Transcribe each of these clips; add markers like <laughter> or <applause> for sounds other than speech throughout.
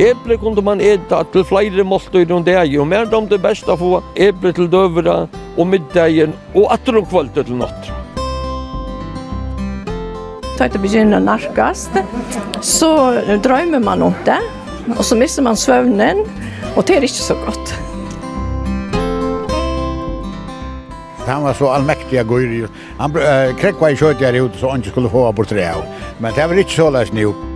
Eple kunde man äta till flera måltøyder om deg, och mer om det bästa få eple till dövra och middagen og atter om kvalitet till natt. Da det begynner narkast, så drömmer man om det, och så missar man svövnen och det är inte så gott. han var så allmäktig och Han äh, kräckade i kött där ute så han inte skulle få bort det. Men det var inte så lätt nu.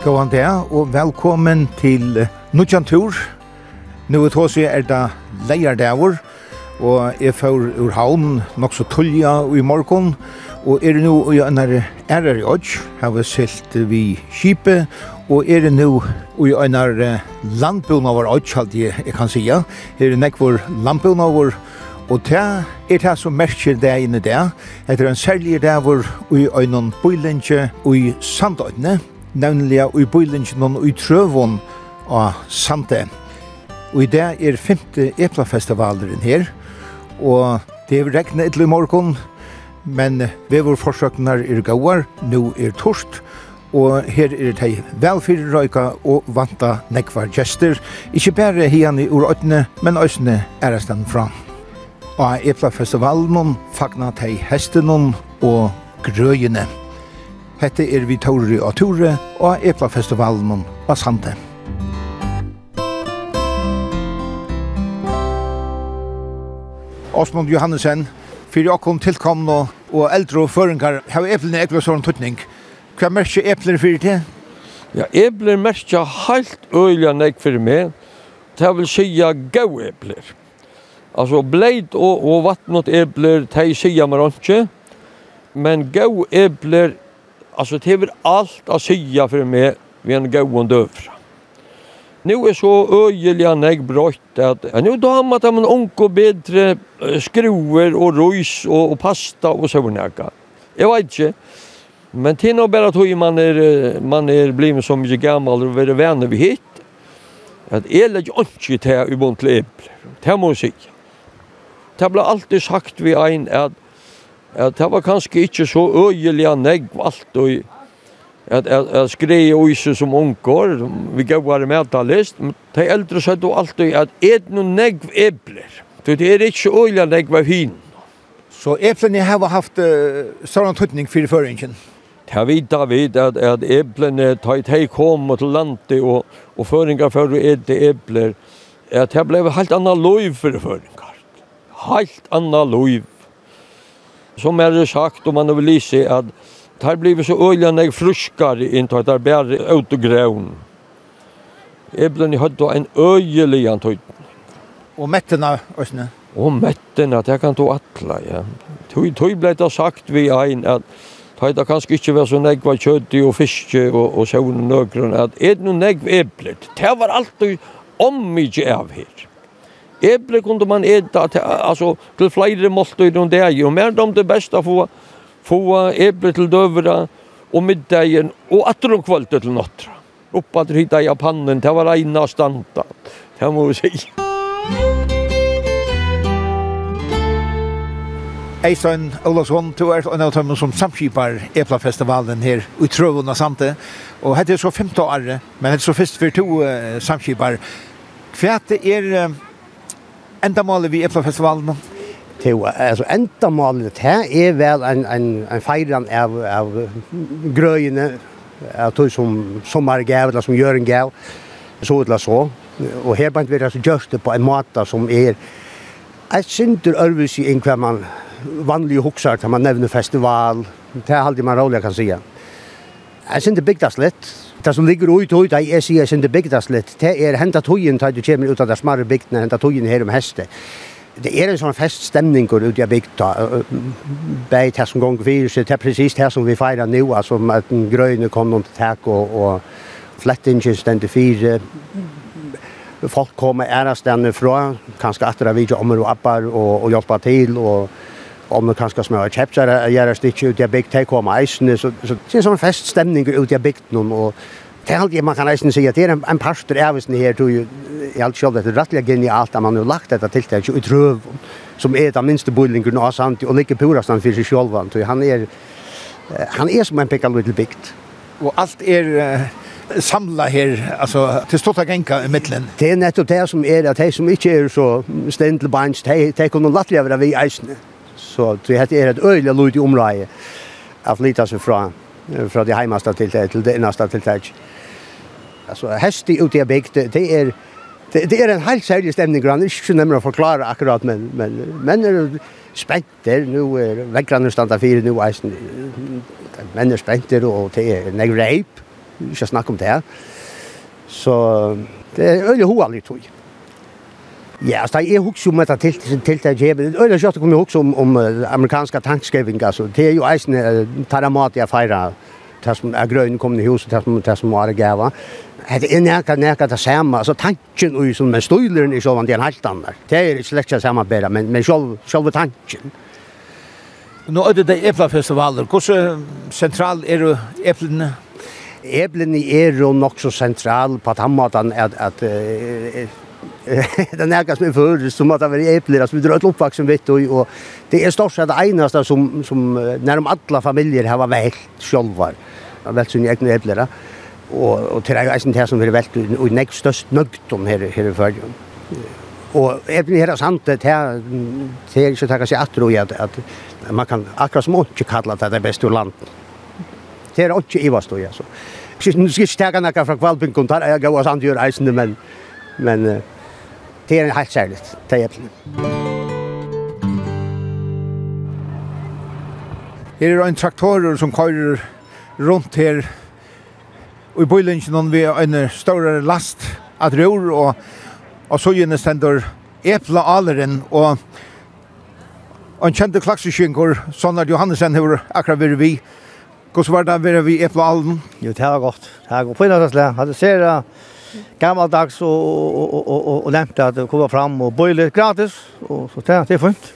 Gåan det, og velkommen til Nudjan Tur. Nå er tås vi er da leierdavur, og jeg får ur havn nok så tullja i morgon, og er nå i en ærer i odds, har vi silt vi kjipe, og er nå i en landbun av odds, alt jeg, jeg kan sija, er nek vår landbun av Og det er det som merker det inne det. Det er en særlig davur i øynene bøylenge og i sandøyne nevnliga i bøylingen og i trøvån av Sante. Og i det er 5. Eplafestivalen her, og det er regnet etter i morgen, men vevor forsøkene er gauar, nå er torst, og her er det velfyrir røyka og vanta nekvar gjester, ikkje bare hian i øyne, men øyne ærestan fram. Og eplafestivalen fagna tei hestenon og grøyene. Hette er vi Tauri og Tore og Eplafestivalen og Sande. Osmund Johannesen, fyrir okkom tilkomne og eldre og føringar, har eplene ekla sånn tøtning. Hva merker epler fyrir til? Ja, epler merker heilt øyla nek fyrir meg. Det vil sija gau epler. Altså, bleit og, og vattnot epler, det sija mer ikke. Men gau epler Alltså det är allt att säga för mig vi en gående övra. Nu är så öjliga nägg brott att nu då har man en onko bättre skruer och rojs och, och pasta och sådana. Jag vet inte. Men till nog bara tog man är, man är blivit så mycket gammal och är vänner vid hit. Att jag lägger inte till i bunt till äpplen. Det måste jag säga. Det blir alltid sagt vid en att at det var kanskje ikke så øyelig av negg alt og at jeg skrev i isse som unger, vi gav var med ta list de eldre sa du alltid at et noen negg ebler? så det er ikke øyelig av negg var hin så eplene har haft uh, sånn tøtning for føringen Det vet da vet at, at eplene tar hei kom til landet og, og føringer for å ete epler at det ble helt annet lov for føringer. Helt annet lov Som er det sagt om man vil lise, att det har blivit så öliga när jag fruskar inte att det är bara ut og grøn. Eblen har då en øyelig antydning. Og mätterna, Øsne? Og metten det kan du atla, ja. Tøy, tøy blei det sagt vi ein at det det kanskje ikke vært så negva kjøtti og fiske og, og sjøvn og nøkron, at er det noe negv eblet? Det var alltid om mykje av her. Eple kunde man äta alltså till flera måltider om det och mer de det bästa få få eple till dövra och middagen och att de kvällte till nattra. Uppa till hitta i pannen, det var ena stanta. Det må vi säga. Eistein Olasson, du er en av dem som samskipar Eplafestivalen her i Trøvun og Sante. Og hette er så 15 år, men hette er så først for to samskipar. Hva er endamålet vi er på festivalen? Jo, altså endamålet her er vel en, en, en feiran av, av grøyene, av tog som sommergav, eller som gjør en gav, så eller så. Og her bant vi det altså gjørst det på en måte som er Jeg synder øvelse inn hva man vanlig hoksar til man nevner festival. Det er alltid man rolig kan si. Jeg synder bygdas litt, Det som ligger ut ut det er sier sin det bygdaslet. Det er hentet togjen til du kommer ut av där smarre bygdene, hentet togjen her om häste. Det er en sånn feststemning går ut i bygda. bei här som gång virus det er precis det som vi firar nu altså at den grøyne kom någon till og, og och flättingen ständer fyra folk kommer ära fra, kanskje etter at vi ikke ommer og appar og, og hjelper til, og om det kanskje smør chapter jeg gjør stikke ut i bygd, take kommer eisene, så så det er sånn feststemning ut i bygd noen og det er alltid man kan nesten si at det er en, en pastor er visst her tror jeg, i alt selv, det er rettelig genialt at man har lagt dette tiltak i trøv som er den minste boilingen av sant og ligger purast han for seg sjøl han er han er som en pickle little bygd og alt er uh samla her, altså til stått genka i middelen. Det er nettopp det som er at de som ikke er så stendel bands, de, de kunne lattelig være vi eisene. Så det er et øyelig öjligt i området att flytta seg fra fra det heimaste til det til det nästa til det. altså häst i ute i bygd det er, det, det er en helt særlig stemning grann. Det är inte nämligen att förklara akkurat men men men er spenter nu er väggarna standa fire nu er Men er spenter og det er en reip ikke snackar om det. Så det er øyelig hoa litt tog Ja, altså jeg husker jo med det til, tiltak her, men det er kjørt å komme huske om, om amerikanske tankskriving, altså. Det er jo eisen taramat jeg feirer, det som er grøn kom i huset, det som, det som var gava. Det er nekka, nekka det samme, altså tanken og som med støyleren i sånn, det er en helt annet. Det er slett ikke samme bedre, men, men selv, selve tanken. Nå er det det eplafestivaler, hvordan sentral er eplene? Eplene er jo nok så sentral på den måten at, at, at det närkar som är förr som att det var äpplen som vi drar som vitt och, och det är sett det eneste som, som när de alla familjer har vält har vært sine egne äpplen och, och til det är det som har vært och i näst störst nögtom her, här i Og och her här sant det här det är inte att sig att tro at, att man kan akkurat som ikke kalla det det bästa landet det er ikke i hva stod, altså. så nu ska jag ta noe fra kvalpen kontar, jag går och sant gjør eisen, men Men det er helt særligt, det er äpplen. Her er en traktorer som kører rundt her og i bøylingen ved en større last at rør og, og så gjerne stender epla aleren og en kjente klakseskjenker sånn at Johannesen har akkurat vært vi Hvordan var det å være vi epla aleren? Jo, det var godt. Det var godt på innholdslig. slag. hadde sett gammaldags og, og, og, og, og, og lemte at komme fram og bøyle gratis, og så det, det er fint.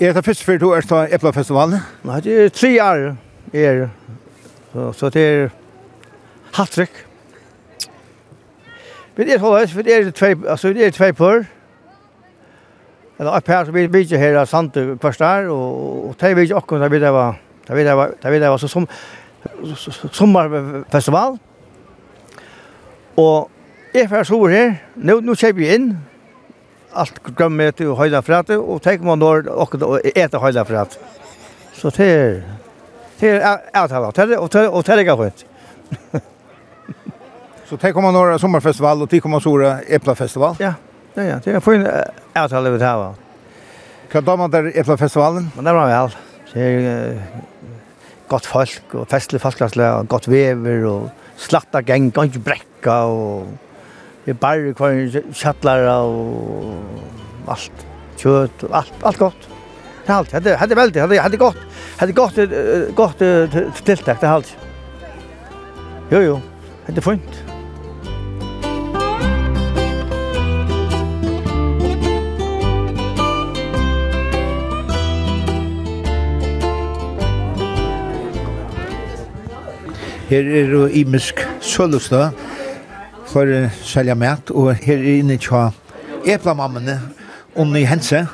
Er det første før du er til Eplafestivalen? Nei, det er tre år er så, så det er hattrykk. Vi er såleis, for det er tvei, altså vi er tvei pør, eller et par som vi bygger her av Sande kvart der, og, og det er vi ikke akkurat, det vil det var, det vil det var, så som, sommerfestival, og Jeg för så her, nå, nå kjøper jeg inn, alt grømmet og høyla frate, og tenker man når dere etter høyla frate. Så det er, det er avtale, <laughs> og det er ikke høyt. Så det kommer några sommarfestival och det kommer stora äpplafestival. Ja, det är det. Jag får en avtale vid här. Kan då man där äpplafestivalen? Men det var väl. Det är gott folk och festlig fastklassla och gott vever och slatta gäng, ganska bräcka och Det er bare kvar kjattlar og alt. Kjøtt, alt, alt godt. Det er alt. Det er veldig, det er godt. Det er godt, godt tiltak, det er alt. Jo, jo. Det er fint. Her er jo imisk sølvstø, for selja mat, og her inne tja eplamammene, Onni Hense,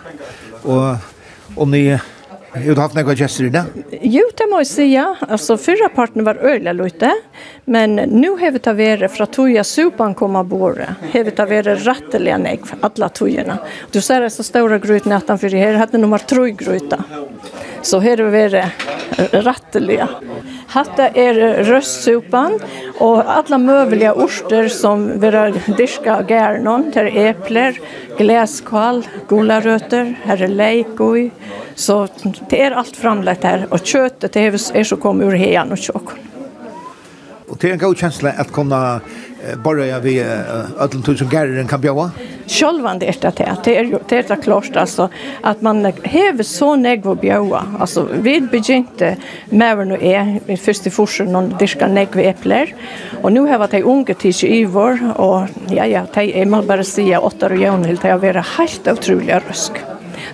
og Onni Har du haft noen gjester i det? Jo, det må jag ja. Alltså, fyrre parten var öliga lite. Men nu har vi tatt vare fra toja supan kommer att borra. Har vi tagit vare rätteliga nägg för alla togene. Du ser det så stora grytan utanför det här. Här nummer tre gryta. Så her har vi vært ratteliga. Hatta är röstsupan och alla möjliga orster som våra diska gärnon, det är äppler, gläskval, gula rötter, här är leikoi, Så det är allt framlagt här och köttet är så kom ur hejan och tjock. Och det er en god känsla att kunne bara jag vi ödlen tog som gärren kan bjåa? Självan det är det. Det är det är klart alltså att man häver så negv och bjöa. Alltså vi begynte med vad nu är först i forsen och diska negv äppler. Och nu har vi unga tills i vår och ja ja, det är man bara säga åtta och jön helt jag vara helt otroliga rösk.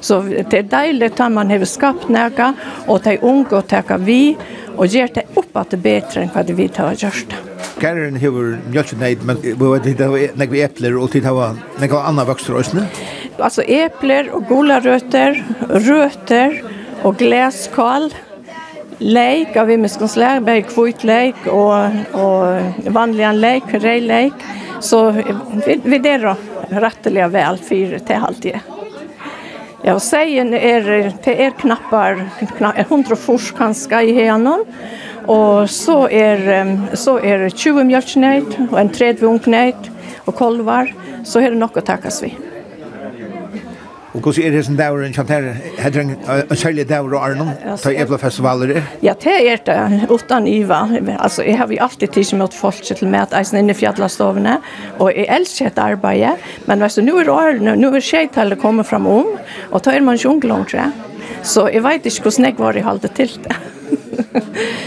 Så det är deilig at man har skapt noe, og de unge å takke vi, og gjør det opp at det er bedre enn hva det vi tar gjørst. Gæren det. Kæren hever mjølkjenneid, men vi vet ikke det var nekve epler og tid hava nekve anna vokster også, Altså epler og gularøter, røter og glæskål, leik av imiskens leik, bare kvitt leik og, og vanlig leik, rei leik. Så vi, vi der rettelig vel fire til halvtid. Ja, seien er, det er knappar, knappar 100 fors kanskje i henen, og så er, så er 20 mjölkneit, og en 30 ungkneit, og kolvar, så er det nok å takkes vi. Og hvordan er det som dauer en kjantar, er det en særlig dauer og Arnon, ta Ebla-festivaler er? Ja, det er det, utan Iva. Altså, jeg har jo alltid tid som møtt folk til med eisen inne i fjallastovene, og jeg elsker et arbeid, men vet du, nå er Arnon, nå er skjeitallet kommet fram om, og da er man ikke ung langt, så jeg vet ikke hvordan jeg var i halde til det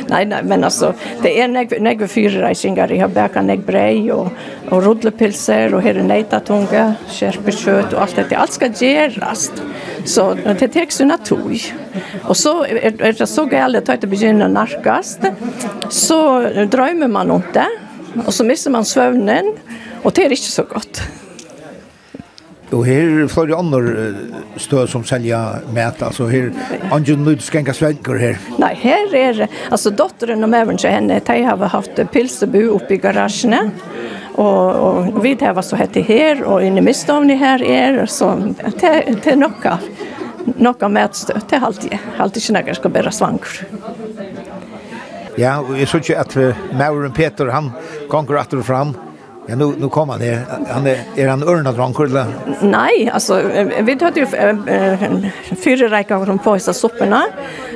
nej, nej, men alltså det är nägg nägg fyra rejsingar jag bakar nägg brej och och rullepilser och här är nejtatunga, skärpekött och allt det allt ska göras. Så det täcks ju natur. Och så är er, det så galet att det börjar narkast. Så drömmer man om det och så missar man sömnen och det är inte så gott. Och här får ju andra stöd som sälja mat, altså här Angel nu ska inga svenskar här. Nej, här är det alltså dottern och även henne de har haft pilsebu uppe i garasjene, Och, och vi det var så hette här och inne i mistovni här är så till, till nocka det mätstöd till alltid ikke snackar ska bära svanker. Ja, og jeg synes ikke at Mauren Peter, han konger atter fram, Ja, nu, nu kom han här. Han är, är han örna från eller? Nej, alltså, vi hade ju fyra räkor från påsa sopporna.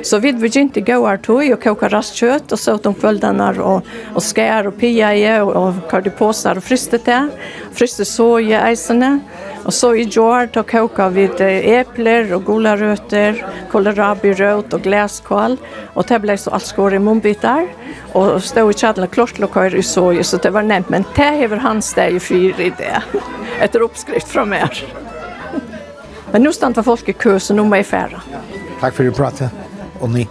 Så vi började inte gå här tog och koka rastkött och så åt de kvällarna och, och skär och pia i och, och kardipåsar och frystet det fryste soja eisene. Og så i jord tar koka vi epler og gularøtter, kolerabirøt og glæskål. Og det ble så alt skår i munnbitar. Og stod i kjadla klortlokar i soja, så det var nevnt. Men det hever hans det i fyr i det. <laughs> Etter oppskrift fra mer. <laughs> Men nu stannar folk i kø, så nu må jeg færa. Takk for at du pratet, og ni.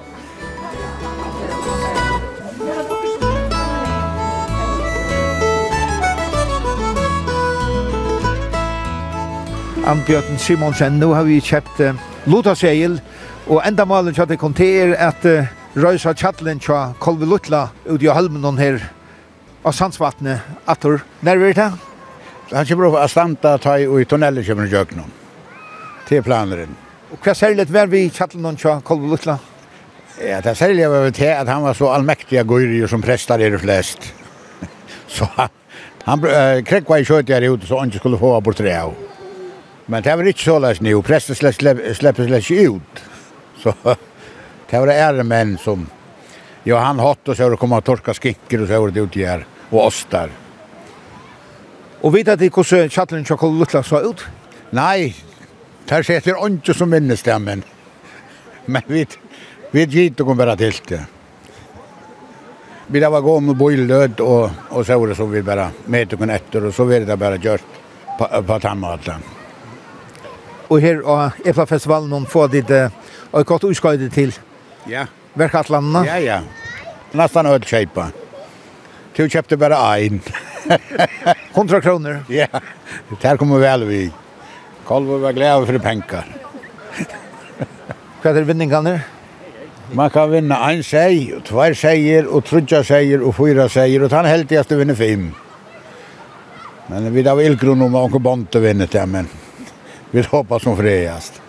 Anbjørn Simonsen. Nå har vi kjøpt uh, Lutasegel, og enda malen til at det kom til er at uh, Røysa Kjattlen til Kolve Lutla ut i Halmenon her av Sandsvatnet. Atter, Når er det? Han kommer opp av Stanta, ta i og i tunnelet kommer han gjøk noen. Til planeren. Og hva særlig var vi i Kjattlen til Kolve Lutla? Ja, det særlig var vi til at han var så allmektig og Gøyri som prestar er flest. <laughs> så han, han uh, krekva i kjøtjere ute så han ikke skulle få av bort det av. Men det var ikke så läs nu. Prästen släpper släpper ut. Så det var äldre män som ja, han hatt och så har det kommet torka skinker och så har det ut här och ostar. Och vet att det hur chatten chokolad luktar så ut? Nej. Där sitter ikke som minnes det men men vi vi gitt och kommer til helt det. Vi da var gå med boilöd och och så var det så vi bara med och etter och så var det bara gjort på på tandmaten og her og Epla-festivalen noen få uh, og kort utskøyde til ja. verkatlandene. Ja, ja. Nastan øl kjeipa. Du kjøpte bare ein. <laughs> 100 kroner? Ja, det her kommer vel vi. Kolvo var glad for penger. Hva er vinningene? Man kan vinna en seg, og tvær seier, og trudja seier, og fyra seier, og han heldigast vinner fem. Men vi har ilgrunn om man bonte vinner til, men... Vi hoppas som fredast.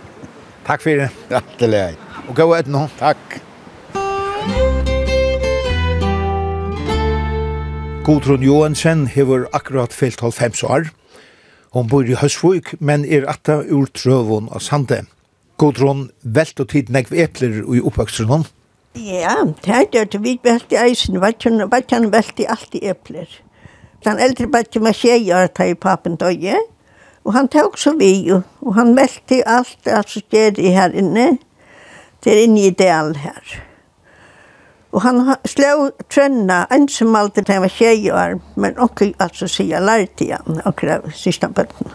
Tack för det. <laughs> Jätteläge. Och gå ett nå. Tack. Gudrun Johansen hever akkurat fyllt 95 år. Hon bor i Høsvøk, men er atta ur trøvun av Sande. Gudrun, velt og tid negv epler i oppvøkstrunum? Ja, det er det. Vi velt i eisen, vatjan velt i alt i epler. Den eldre bætti med tjei ta i papen døye. Ja. Og han tok så vi, og han meldte alt det som skjer her inne, til inne i del her. Og han slå trønna, ensam alltid da han var tjej år, men også altså sier lærte igjen, akkurat av sista bøtten.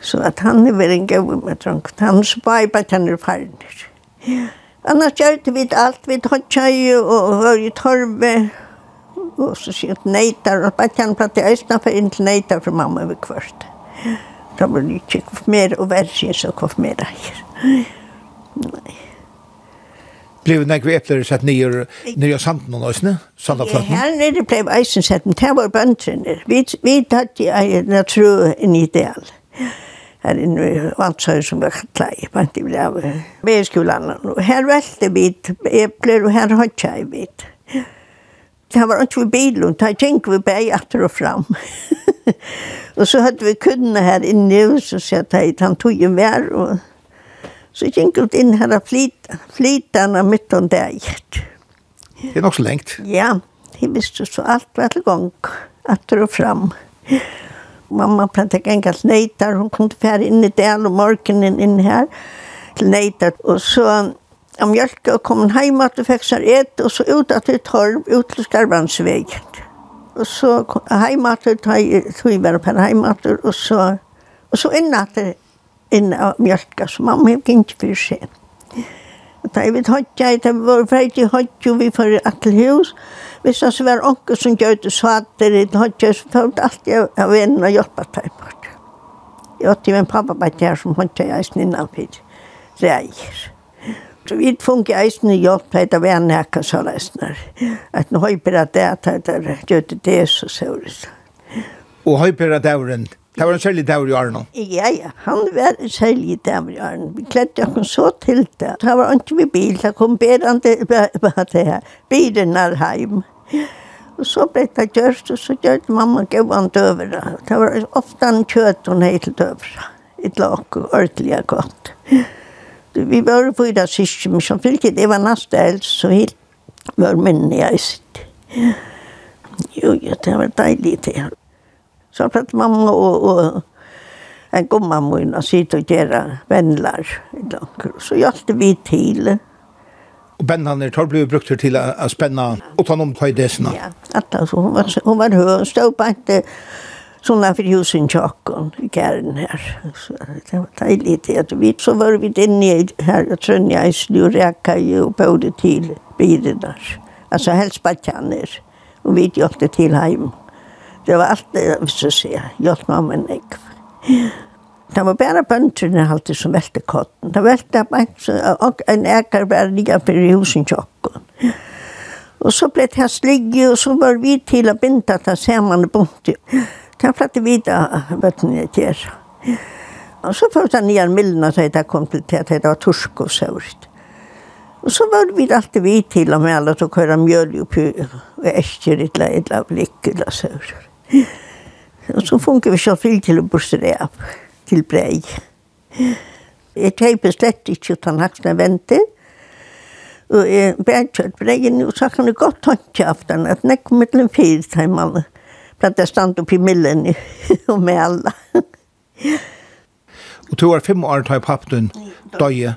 Så at han er veldig en gøy med trångt. Han spør på at han er ferdig. Annars gjør vi alt, vi tar tjej og hører i torve, og så sier han neitar, og bare kjenner på at jeg er snart for inntil neitar for mamma over kvart. Da var det ikke mer og verre så hva mer eier. Nei. Blev det nekve epler sett nyer, nyer samten og nøysene? Sandafløtten? Ja, her nere ble eisen sett, men det var bøndrene. Vi, vi tatt i en natru en ideal. Her inne i Valsøy som var klei, bant i brev. Vi skulle landa. Her velte vi epler, og her hodja jeg vidt det var ikke vi bilen, da gikk vi bare etter og fram. <laughs> og så hadde vi kundene her inne, og så sier jeg at han tog en vær, og så gikk vi inn her og flytene, flytene midt om det gikk. Det er nok så lengt. Ja, de visste så alt var til gang, etter og fram. Mamma pratet ikke engang nøytar, hun kom til å være inne i del og morgenen inn her, til nøytar, og så om mjölk og kom hem at du fikk seg et, og så ut at du torv ut til Skarvansvägen. Og så hem at du tog per på at du, og så og så inn at du inn av mjölka så mamma gick inte för sig. Da vi vet hodja, da vi var ferdig hodja, vi var i atle hus. Hvis det var onke som gjør det svater i hodja, så var det alltid av en og hjelpa til bort. Jeg åtte jo en pappa bare der som hodja i eisen innanfyr. Reier. Så vi funke eisen i hjelp, det er vært nekka så reisner. At nå høyper at det, det gjør det det så søres. Og høyper at det var en, det var en særlig dag i Arno? Ja, ja, han var en særlig dag i Arno. Vi kledde oss så til det. Det var ikke med bil, det kom berande på det her. Bilen er heim. Og så ble det gjørst, og så gjør mamma gav han døvera. Det var ofte en kjøtt hun helt heit Et lak og ordentlig godt. Ja vi var fyra men som fyllt. Det var nästa äldst så helt var minne jeg sitt. Jo, det var deilig det. Så att mamma og, og en gumma mun og sitte og gjøre vänlar. Så hjälpte vi till. Och bännarna tar blivit brukt till å spenne og ta noen på idéerna. Ja, at alltså, hon var, hun var hög, stod på inte som la för husen tjockon i kärn här. Så det var dejligt att vi så var vi inne i här och trönja i snurräka ju och både till bilen där. Alltså helst badtjärnor. Och vi åkte till hem. Det var allt det jag visste säga. Hjälpt mamma en ägg. Det var bara bönterna alltid som välte kotten. Det välte och en ägare bara ligga för husen tjocken. Och så blev det här sligge och så var vi till att binda det samman i bunten. Det var att vita bötterna till er. Och så först den nya millen att jag kom till att det var torsk och sårt. Og så var vi alltid vi till och med alla som körde mjöl og i et eller annet blikk eller sårt. Og så funkar vi så fyllt til å borsta det av til brei. Jeg teiper slett ikke utan haksne venter. Og jeg bærer kjørt breien, og så kan det godt tanke av den, at nek mittlen fyrir teimannet protestant upp i millen <laughs> och med alla. Och tog var fem år tar pappen döje.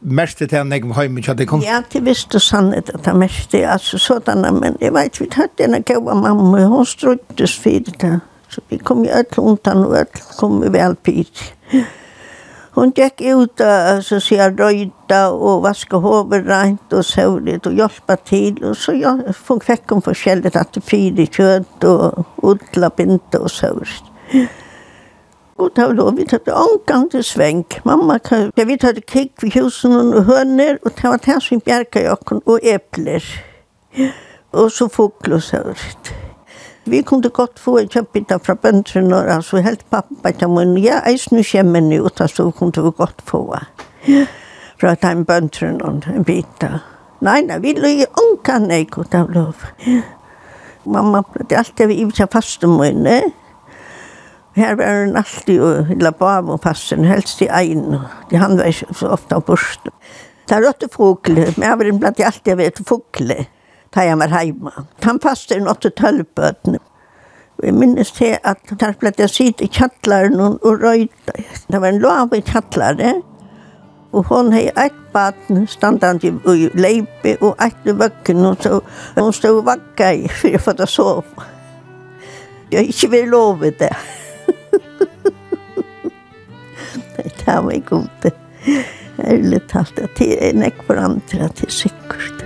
Mest det han jag hem inte hade kom. Ja, det visste sannet att han mest det alltså sådana men jag vet vi hade en gåva mamma hon strutades för det. Så vi kom ju öll undan och öll kom vi väl på. Hon gikk ut og så sier jag röjda och vaska hovet rent og søvlet og hjälpa til. Og så jag fikk hun forskjellig att det fyra kjøtt og utla binta og søvlet. Og da var vi tatt omgang til svenk. Mamma, kan, vi tatt kikk ved husen og høner, og det var det som bjerga jokken og epler. Og så fugl og sånt vi kunde gott få en köpita fra bönderna, altså helt pappa til mun, ja, eisen kjemmer nu, og så kunde vi gott få fra ta en den bönderna en bita. Nei, nei, vi løy unkan eik ut av lov. Mamma ble alltid vi ivsa fastemøyne, Her var hun alltid og la bav og passen, helst i ein. Han var ikke så ofte av borst. Det er rått fugler, men jeg var blant alltid ved fugler da jeg var hjemme. Han passet inn åtte tølvbøtene. Jeg minnes til at der ble det sitt i kjattlaren og røyde. Det var en lov i kjattlaren. Og hun hei eit baden standande i leipi og eit i vøkken. Og så hun stod vakka i for å få det sove. Jeg har ikke vært lovet i <laughs> det. Det var god. Ærlig talt, det er nekk for andre, det er sikkert.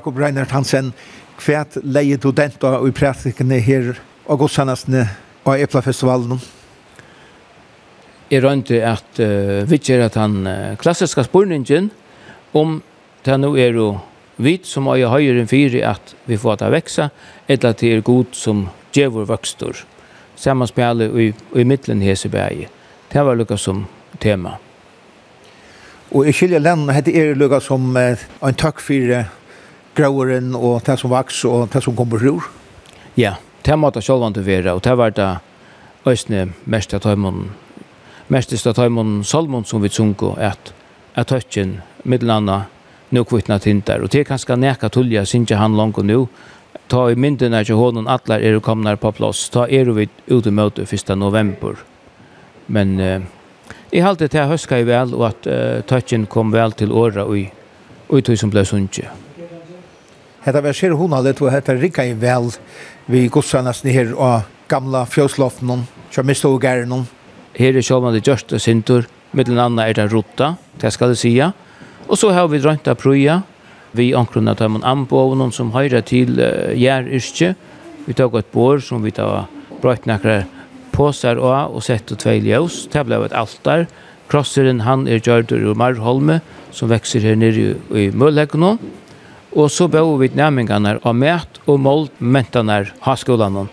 Jakob Reinhardt Hansen, kvært leie du den da i praktikene her og godsannasne og Eplafestivalen? Jeg rønte at uh, vi gjør at han uh, klassiske spørningen om det nå er jo vit som er høyere enn fire at vi får det vekse, eller at det er god som djevor Samme spiller i, i midtelen heseberget. Det var lukket som tema. Og i skilje land, det er lukket som uh, en takk for gråren og det som vaks og det som kommer rur? Ja, det måtte sjølvan til være, og det var det østene mest av tøymon, mest av tøymon Salmon som vi sunko, at, at tøtjen, middelanda, nu kvittna tintar, og det er kanskje neka tullja, sinja han langt nu, ta i mynden er til hånden atler er komnar på plass, ta er vi ut i møte 1. november. Men eh, jeg halte til høska i vel, og at uh, tøtjen kom vel til åra og i, og i tog som ble sunnkje. Hetta var sér hon allet og hetta rikka i vel vi ni her og gamla fjøsloften kjør mist og gæren Her er sjåman det gjørste sintur, mittlen anna er det rota, det skal det sija. Og så har vi drønt av prøya, vi ankrona tar man anbåven som høyre til uh, gjer yrkje. Vi tar et bår som vi tar brøyt nakra påsar og og sett og tvei ljøs. Det ble et altar. Krosseren han er gjørdur ur Marholme som vekser her nere i, i Og så bør vi nærmengene av mæt og målt mentene av skolen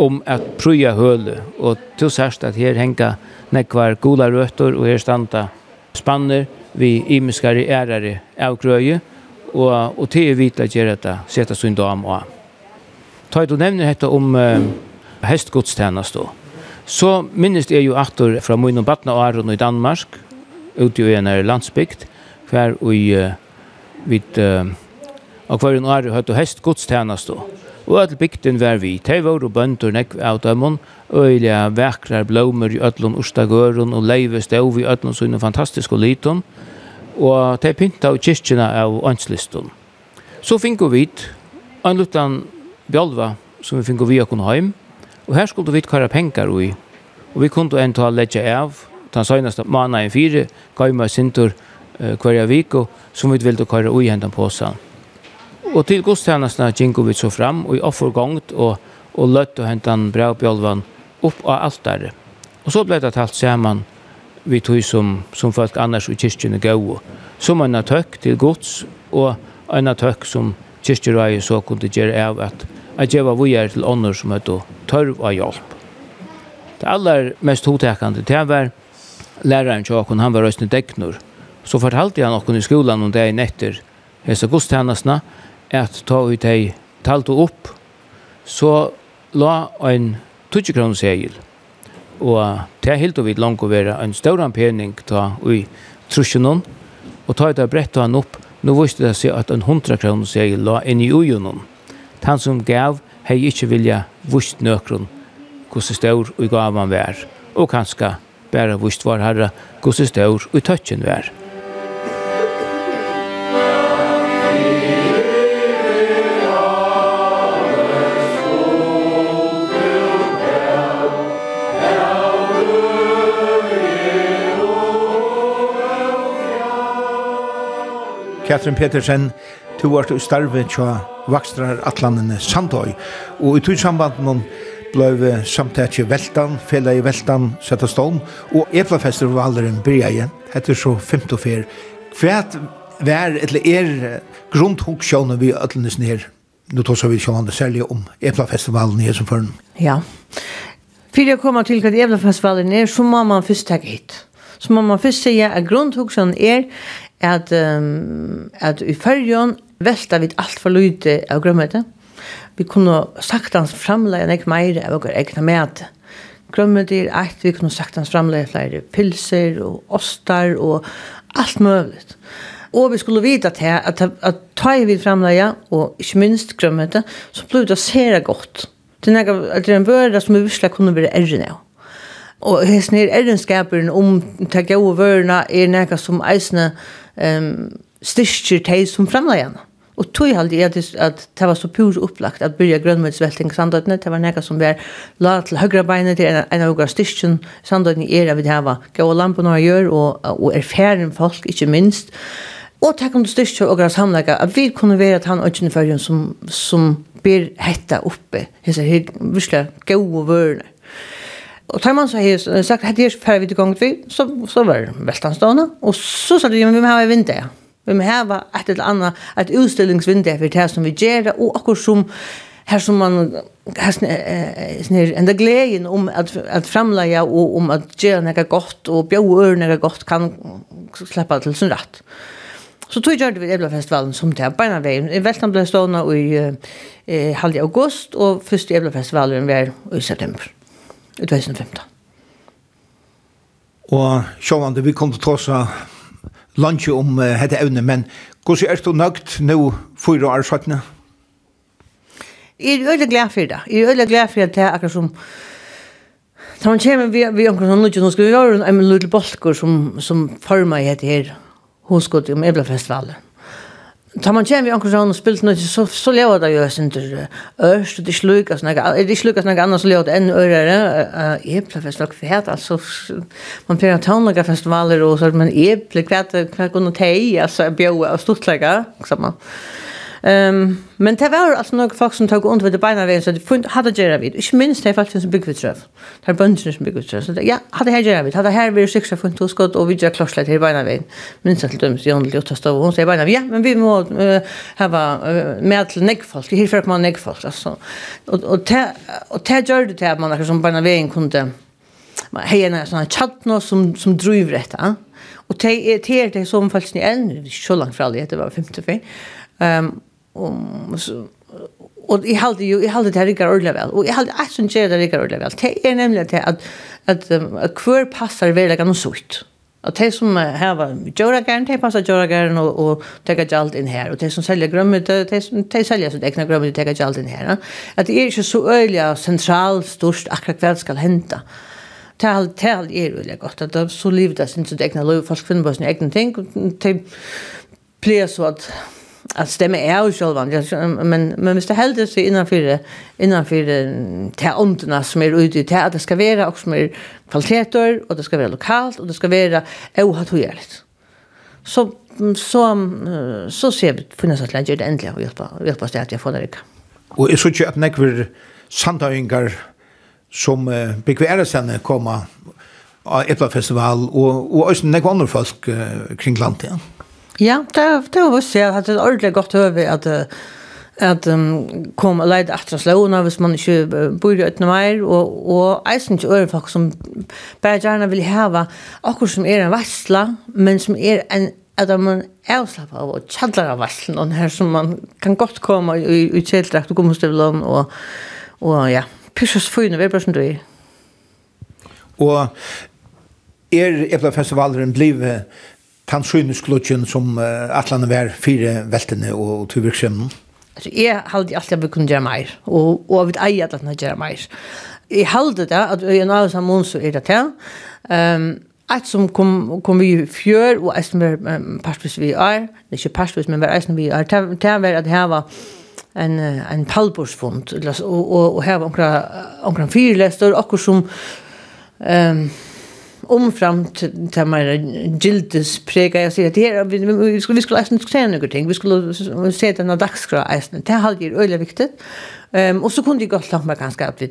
om at prøye høle. Og til sørst at her henger nekvar gula røtter og her standa spanner vi imiskare ærare av grøye og, og til er at gjør dette sette sin dam og Ta du nevner dette om uh, hestgodstjenest da. Så minnes jeg jo atter fra min og Batna og Aron i Danmark, ute i en landsbygd, hver og uh, vidt uh, og hver en år høyt og hest godstjenest og at bygden var vi teivor og bønder nekv av dømmen øyla vekrar blomur i ødlom ostagøren og leive stov i ødlom sånne fantastiske liten og te pynta av kyrkjene av åndsliston Så finko vi en liten bjolva som vi finko vi okon heim. Og her skulle vi kara og ui og vi kunne enn ta leggja av. Den søgneste måneden fire gav meg sintur uh, hver vik som vi ville køre ui hentan påsan. Og til godstjenestene gikk vi så fram, og i offergångt, og, og løtt og hentet en brevbjølven opp av alteret. Og så ble det talt sammen vi tog som, som folk annars i kyrkjene gav, som en tøkk til gods, og en tøkk som kyrkjerøye så kunne gjøre av at at jeg vi er til ånder som heter tørv av hjelp. Det aller mest hotekende til var læreren til åkken, han var røstende deknor. Så fortalte han åkken i skolan om det i netter, hese godstjenestene, at ta ut ei talte opp, så la en 20 kroner segel. Og det er helt og vidt langt å være en større pening ta i trusjonen, og ta ut av brett han opp, nå visste det seg at en 100 kroner segel la inn i ujonen. Han som gav, hei ikkje vilja vust nøkron hvordan stør og gav han vær, og kanskje bare vist var herre hvordan stør og tøtjen vær. Katrin Petersen, du var til starve til vakstrar atlandene Sandøy. Og i tog samband noen blei samtætje Veltan, fela i Veltan, setta stål, og Eplafestivalen byrja igjen, etter så femte og fyr. Hvert vær, eller er grunntunksjåne vi øtlenes ned? Nå tar vi sjående særlig om Eplafestivalen i før. Ja. Fyrir jeg kommer til hva Eplafestivalen er, så må man først ta hit. Så må man først sige at grunntunksjåne er at, um, at i fyrjon velta vi alt for lyde av grømmete. Vi kunne saktans framleie en mer av våre egna med. Grømmete er eit, vi kunne saktans framleie flere pilser og ostar og alt möjligt. Og vi skulle vite at, at, at, at ta i vid framleie, og ikke minst grømmete, så ble det sere godt. Det er en vøra som vi virkelig kunne være erren av. Og hesten er errenskaperen om det gode vørene er noe som eisene um, styrker de som framleggjene. Og tog halde jeg at det var så pur opplagt at byrja grønnmøtsvelting sandøytene, det var nekka som var la til høyre beinet til en av styrkjen sandøytene er at vi hava gav og lampen og gjør og, og erfaren folk, ikke minst. Og takk om du styrkje og grann samlega at vi kunne være at han ønsken i fyrjen som, som ber hetta oppe, hese her virkelig gode vørene. Og tar man så här sagt hade jag för til gång vi så så var västanstående och så sa det men vi har vinter. Vi har ett eller annat ett utställningsvinter för det som vi gjør, och också som her som man här snär ända glädjen om att att framlägga och om att gjøre något gott och bjøre noe godt gott kan släppa till sin rett. Så tog jag det vid Eblafestivalen som det här på. I Västan ble stående i eh, halv august och första Eblafestivalen var i september i 2015. Og sjåvande, vi kom til å ta lunge om uh, hette evne, men hvordan er du nøgt nå for å sattene? Jeg er veldig glad for det. Jeg er veldig glad for det akkurat som Da man kommer vi, vi omkring sånn, nå skal vi gjøre en liten bolker som, som former i dette her hoskottet om Eblafestivalen. Tar man kjem vi anker sånn og spilt noe, så, så lever det jo sin til ørst, og det slukas noe, det slukas noe annars lever det enn ørere. Jeg pleier fest nok altså, man pleier tånlaga festivaler og så, men jeg pleier kvæt, kvæt kunne tei, altså, bjøa og stortlega, sammen. Um, men det var alltså några folk som tog under det beina vägen så det funnet, hade gjerne vid. Ich minns det faktiskt faktisk som bygger trøv. Det er som bygger trøv. Så ja, hade her gjerne vid. Hade här vi sex funnet hos skott och vi gjør klorslet her beina veien. Minst til döms Jan Ljota stod, og säger sier beina. Ja, men vi må uh, hava uh, med till til neggfolk. Her fyrir man neck folk alltså. Och och te, och te gjør det att man akkur som beina veien kunne hei en sånn tjattnå som, som driver detta. Och te te det som faktiskt ni än så långt fra alle, det var 55. Ehm om så, og i halde jo, i halde det her ikke ordentlig vel, og jeg halde alt som gjør det ikke ordentlig vel, det er nemlig at, at, at, at hver passer veldig noe sutt. Og de som har gjøragæren, de passer gjøragæren og, og teker gjald inn her. Og de som selger grømmete, de, de selger sitt egna grømmete og teker gjald inn her. At det er ikke så øyelig og sentralt størst akkurat hva det skal hente. Tal tal er øyelig godt. At det så livet er sin sitt egna lov, folk finner på sin egen ting. De pleier så at att stämma är ju själva men men måste hålla sig innanför innanför till ondna som är ute i till att det ska vara också mer kvaliteter och det ska vara lokalt och det ska vara ohatojärligt. Så så så ser vi finnas att lägga det äntligen och hjälpa hjälpa oss att jag får det. Och är så att vi santaingar som uh, bekvärar sen komma av Eplafestival och och också när andra folk uh, kring landet. Ja. Ja, det, det var så jeg det et ordentlig godt høve at at um, kom og leide etter slåene hvis man ikke bor i øyne mer, og, og jeg synes ikke øre folk som bare gjerne vil heve akkurat som er en vassla, men som er en at man er avslappet av og kjadler av vasslen, og her som man kan godt komme i, i kjeldrakt og gummistøvlen, og, og ja, pyrkjøs fyrne, vi er bare som du er. Og er Eplafestivalen blivet tannsynesklutsjen som uh, atlan var fire veltene og tuvirksjemmen? Altså, jeg halde alltid at vi kunne gjøre mer og, og vi äger att kunna gjøre mer. Jeg halde det att jag när som hon så er det til, um, Et som kom kom vi i fjør, og et som er um, parstvis vi er, Det er ikke parstvis, men vad et som vi er, är var at här var en en pallborsfond och och och här var några några fyrläster och som ehm omfram til mer gildes prega jeg sier at her, vi, vi skulle, vi skulle eisen se noen ting, vi skulle se denne dagskra eisen, det er halvgjør øyelig viktig, um, og så kunne jeg godt lagt meg ganske at vi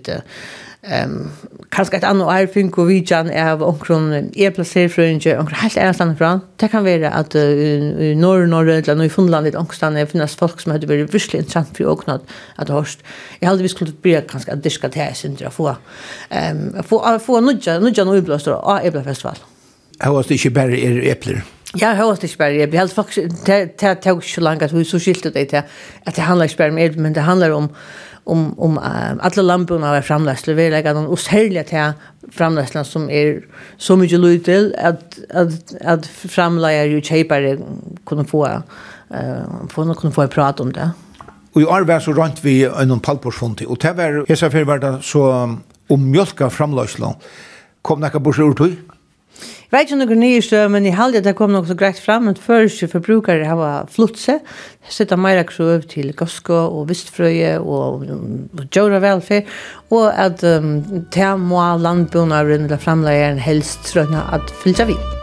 Ehm kanskje et annet år fink og vidjan av omkron er plassert fra en omkron helt er stand fra. Det kan være at i norr norr eller i Finland litt omkron er finnes folk som hadde vært virkelig interessant for åknad at hørst. Jeg hadde vi skulle bli kanskje at diska til jeg synder å få ehm få få nudja nudja noe blåst og eplefestival. Jeg var ikke bare er epler. Ja, jeg har ikke bare, jeg blir helt faktisk, det tar ikke så langt at vi så skilte det til at det handler ikke bare om men det handler om om, om uh, alle landbrunner er framlæsler, vi legger noen usærlige til framläslan som er så mycket lyd til at, at, at framleier jo kjøpere kunne få, uh, få, kunne få prata om det. Og i år så rent vi en palporsfond, og det var, jeg sa var så om mjölka framläslan kom det ikke bort ur? vet ikke noen nye støv, men i halvdelen det kom noe så greit fram, men først forbrukere har flutt seg, sitte mer krøv til gosko og vistfrøye og djøra velferd, og at um, tema landbjørnaren eller framleieren helst trønner at fylla vidt.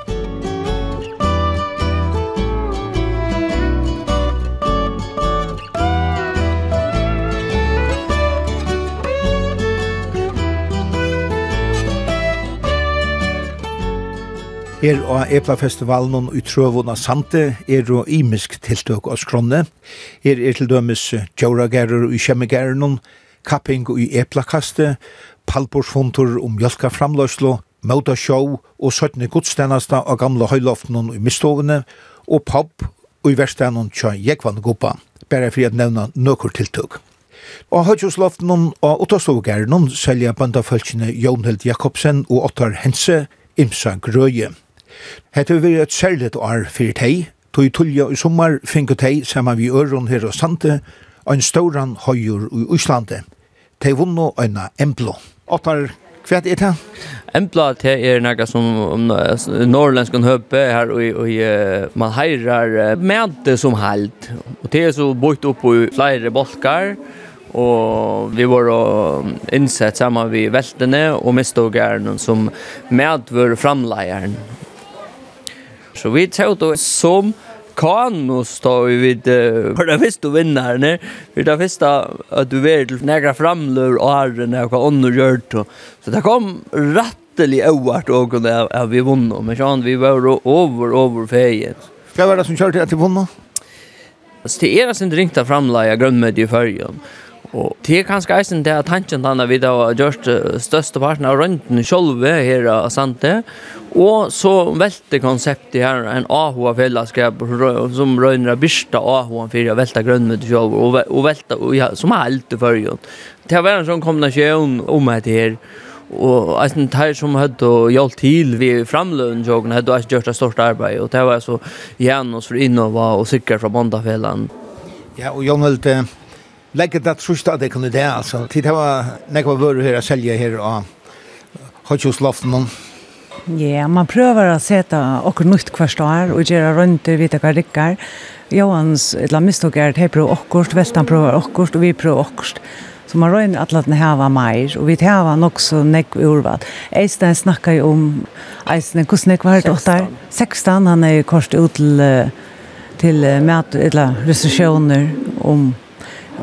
Er og Eplafestivalen og utrøvun av Sante er og imisk tiltøk av skronne. Er er til dømes Djauragerer og Kjemmegeren, kapping og Eplakaste, palborsfontor om mjölka framløslo, møta sjå og søttene godstennasta av gamle høyloften og mistovene, og Pop og i Verstenen tja jekvann Gopa, bare for å nevne nøkker tiltøk. Og høytjosloften og Ottastogeren selja bandafølgene Jonhild Jakobsen og Ottar Hense, Imsa Grøye. Hette vil være et særligt år for tei, tog tullja i sommar finko tei saman vi øron her og sante, ein stóran stauran høyur i Uslande. Tei vunno eina Emblo. Ottar, hva er det? Embla te er nega som um, norrlenskan høpe her og, og uh, man heirar mæte som held. Og te er så bort opp i flere bolkar og vi var innsett saman vi veltene og mistogerne som medvur framleieren. Så vi tog då som kanus då vi vid för det visst du vinner när för det visst att du vet till några framlur och har några andra gjort så det kom rättelig ovart och kunde jag vi vann men så vi var över över fejet. Vad var det som körde till att vi? Alltså det är alltså inte ringt framlägga grundmedie i färgen. Og det er kanskje eisen det at tanken den vi da har gjort største parten av røntgen selv her av Sante. Og så velte konseptet her en AHA-fellesskap som røyner av Birsta AHA for å velte grønnmøte selv og, og velte, ja, som er alt i førjen. Det har vært en sånn kombinasjon om dette her. Og eisen tær som hadde hjulpet til vi framløn jogen hadde eisen gjort et stort arbeid. Og det var så gjennom oss for innova og sikkert fra bandafellene. Ja, og Jan Hølte, lägger det trust att det kunde det alltså. Tid var några varor här sälja här och har ju slått någon. Ja, man prövar att sätta och nytt kvarstår och göra runt vita kardickar. Johans eller misstog är det prov och vältan provar och och vi prövar och Så man rör att låta hava mer och vi hava också näck urvat. Einstein snackar ju om Einstein hur snäck var det där? 16 han är kort ut till till mät eller recensioner om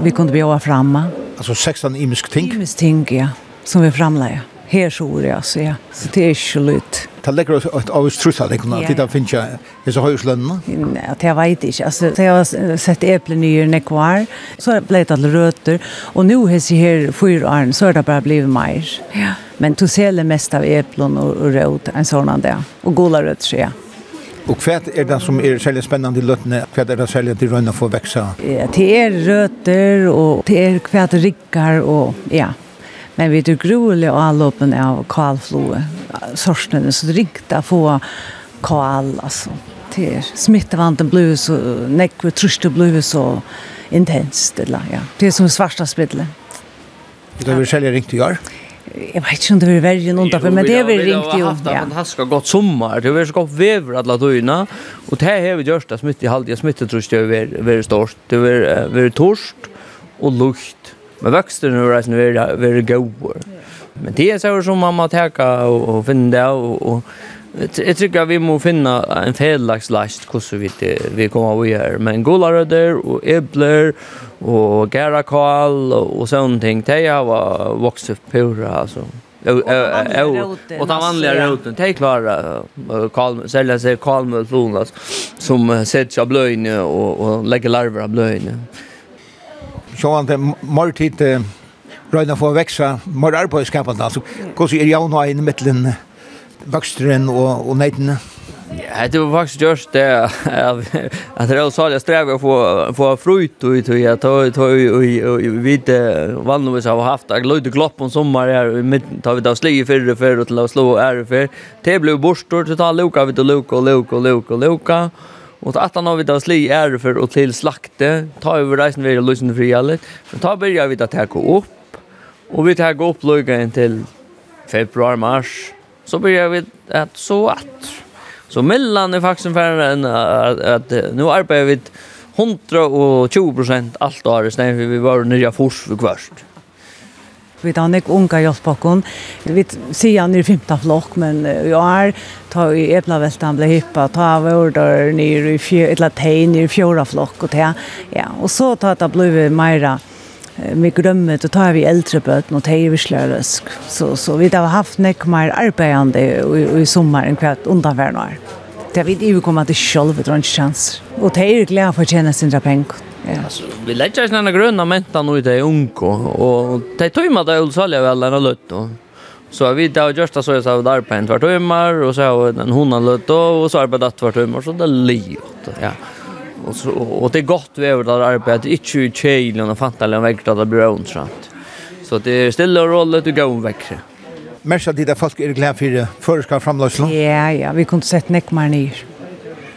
vi kunde bjuda framma. Alltså 16 imisk ting? Imisk ting, ja, som vi framlade. Her så det, så ja. Så det er ikke lytt. Det legger oss et av oss trutt, det kunne alltid da finne så disse høyeslønnene? Nei, det jeg vet ikke. Altså, det har sett eplenyer nekvar, så har det alle røter, og nå har jeg her fyra år, så har det bare blivit mer. Ja. Men du ser det mest av eplen og, og rød, en sånn av det, og gula røter, ja. Og hva er det som er særlig spennende i løttene? Hva er det særlig til røyne for å vekse? Ja, det er røtter, og det er hva det rikker, og ja. Men vi er gruelig og avlåpen av kalfloe, sorsene, så det rikta få kal, altså. Det er smittevanten blir så, nekve truste blir så intenst, eller ja. Det er som svarsta spidlet. Det er vi særlig ringt i år? Ja. Jag vet inte om det var värre än utanför, men det har vi ringt ju. Vi har haft en fantastisk gott sommar. Det har varit så gott väver alla døgna. Och det här har vi gjort det smittet i halvdiga smittet tror jag är väldigt stort. Det har väldigt torst och lukt. Men växterna har varit väldigt god. Men det är så som man må täcka och finna det och Jag tycker att vi måste finna en felaktig last hur vi vi kommer vi göra. Men Golaröder och Ebler och Garakal och sånt ting. Det har vuxit upp pura alltså. Och ta vanliga roten. Det är klara. Sälja sig kalmöl från som sätter av blöjne och lägger larver av blöjne. Så han det är måltid röjna får växa. Mål arbetskampen alltså. Kanske är jag nog en mittlen vøksteren og, og neitene? Ja, det var faktisk just det <laughs> at det var særlig strev å få, få frut og tog jeg tog og vann vi har haft jeg løyde glopp om sommer her og mitt tar vi da slig i fyrre før til å slå ære før det ble borstor så luka vi til luka og luka og luka og luka. Og til at han har vi da slig i ære og til slakte. Tar vi reisen vi løsene fri alle men tar vi da vi da ta opp. Og vi tar opp løyga til februar, mars så börjar vi att så att så mellan är faktiskt för en att, att nu arbetar vi 120 allt år istället för vi var nya fors för kvart. Vi tar nek unga hjelpåkon. Vi sier han i 15 flokk, men i er, ta i Eblaveltan ble hyppa, ta av order nere i fjor, eller teg nere i fjorda flokk og te. Ja, og så ta det ble vi meira vi glömmer då tar vi äldre böt och teier vi slörösk. Så, så vi har haft nek mer arbetande i, i sommar än kvart undanværende år. Det har vi inte kommit till själv, det er ikke kjans. Og teier glede för att tjäna sina pengar. Ja. Alltså, vi lägger oss den gröna mentan nu i unko och det tog man det ulsalja väl den lött då. Så vi där och just så jag sa där på en vart timmar och så en hona lött och så arbetat vart timmar så det livet. Ja. Och, så, och det är gott vi över där arbetet, inte i kylen och fattar en vägg att det blir ont Så det är stilla och roll och gå en vägg. Märks att det är folk är glada för förska framlösning? Ja, ja, vi kunde sett näck mer ner.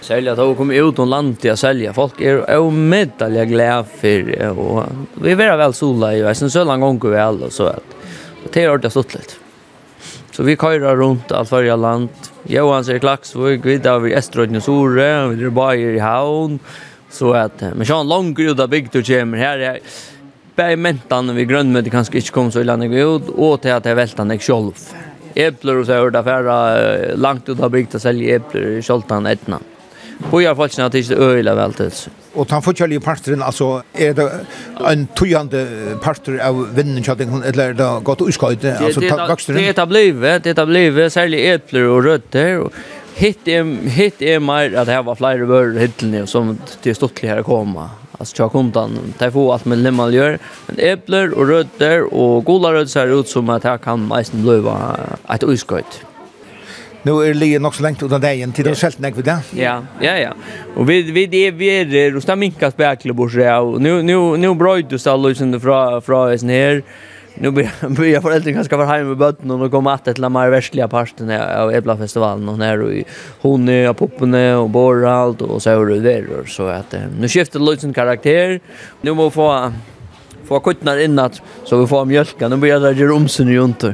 Sälja då kom ut och land till att sälja. Folk är omedalliga glada för och vi är väl sola i väsen så långt gånger vi alla så att det är ordentligt stått lite. Så vi køyrer runt allt fyrir land, Johan ser klaksvåg, vi tar vi Estrøyden Sore, vi er bara i havn, så at, men sånn langt ut av bygd og kommer her, jeg, bei mentan vi grønnmøte kanskje ikke kom så ille vi ut, og til at jeg veltan jeg sjolv. Epler og så hörda affæra langt ut av bygd og selge epler, sjolvtan etna. På i hvert fall ikke at det ikke øyla vel til, Og den forskjellige parteren, altså, er det en tøyende parter av vinnenkjøttingen, eller er det godt uskøyde? Altså, det, det, det er blivet, det er blivet, særlig etler og røtter. Hitt er, hitt er mer at det var flere vører hittelene som til stortlig komma. koma. Altså, tja kundan, det få alt med limmal gjør. Men epler og røtter og gula røtter ser ut som at her kan mest bli et uskøyde nu är det ligger nog så långt utan dig till det och skällt näck vid det. Ja, ja, ja. Och vi vi det vi är Rosta Minkas bäklebors ja. Nu nu nu bröt du så lösen från från sen här. Nu blir jag föräldrar ganska var hemma med bötten och kommer att ett lamar västliga parten av Ebla festivalen och när och hon är poppen och borralt och så är det där så att nu skiftar lösen karaktär. Nu må få få kuttnar innat så vi får mjölka. Nu börjar det där rumsen runt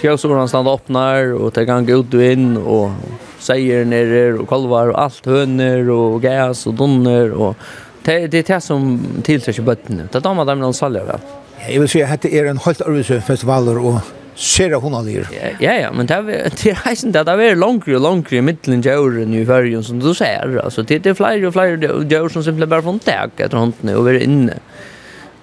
fjøsåren stand åpnar, och det kan gå ut og och og seier nere, och kolvar, och allt hönor och gæs, och donner, och det, det är det som tillträcker botten. Det tar man dem någon salja väl. Ja, jeg vil si at det er en helt arbeidse festivaler, og ser hon hun allir. Ja, ja, men det <laughs> er, det er heisen det, det er langere og langere i middelen djøren i fyrjen, som du ser, altså, det, det er flere og flere som simpelthen bare får en tag etter håndene og være inne.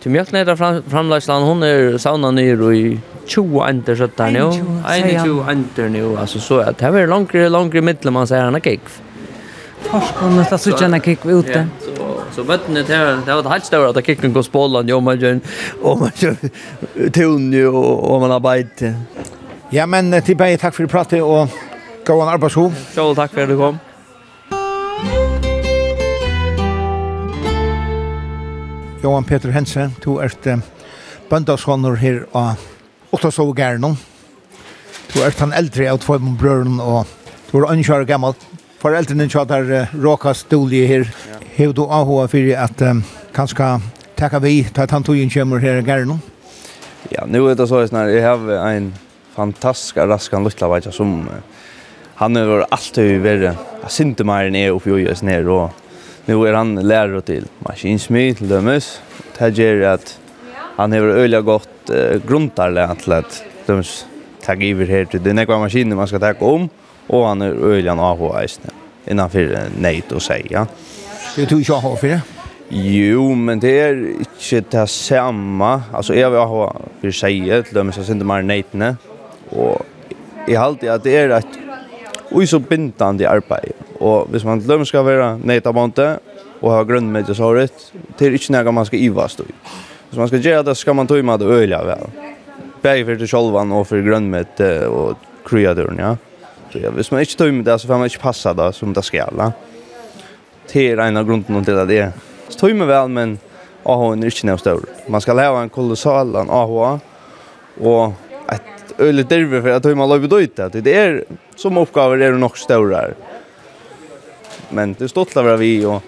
Til mjøkken er det framleisland, hun er sauna nere og i 20 ender så där nu. 21 ender nu alltså så att det var längre längre mittlem man säger han gick. Forskon nästa så gärna gick ute. Så vattnet här det var helt stora att kicken går spollan ju man gör och man gör ton ju och man arbetar. Ja men till bäge tack för pratet och gå en arbetsho. Så tack för att du kom. Johan Peter Hensen, du er bøndagshånder her av og ta så gärna. Du er han äldre av två brøren, och du är ungefär gammal. Föräldern din tjatar råka stolig här. Hur du AHA för att kanske tacka vi til at han tog in kommer här gärna. Ja, nu är det så att jag har en fantastisk raskan luttlavajta som han har alltid varit syndemaren är uppe i oss ner och nu är han lärare till maskinsmid, till dömes. Det gör att han har öliga gott eh, grundarle atlet. De tag över här till den ekva maskinen man ska ta om och han är öliga avhållst innan för nej och säga. Det tog jag har för det. Jo, men det är inte det samma. Alltså jag vil ha för sig till dem så inte mer nejtne. Och i alltid att det är att och så bindande arbete. Och hvis man glömmer ska vara nejta bonte och ha grunn med det så rett, Det er inte noe man ska ivast. då. Så man ska göra det ska man ta med det öliga väl. Bäg för det självan och för grönmet och kreaturen, ja. Så ja, hvis man inte tar med det så får man ikke passa det som det ska göra. Det är en av grunnen till att det. Så tar med väl, men AH er ikke noe større. Man ska leve en kolossal en AH och ett øyelig derve för att ta med löjvet ut det. är som oppgaver är det nog större. Men det är stolt av vi och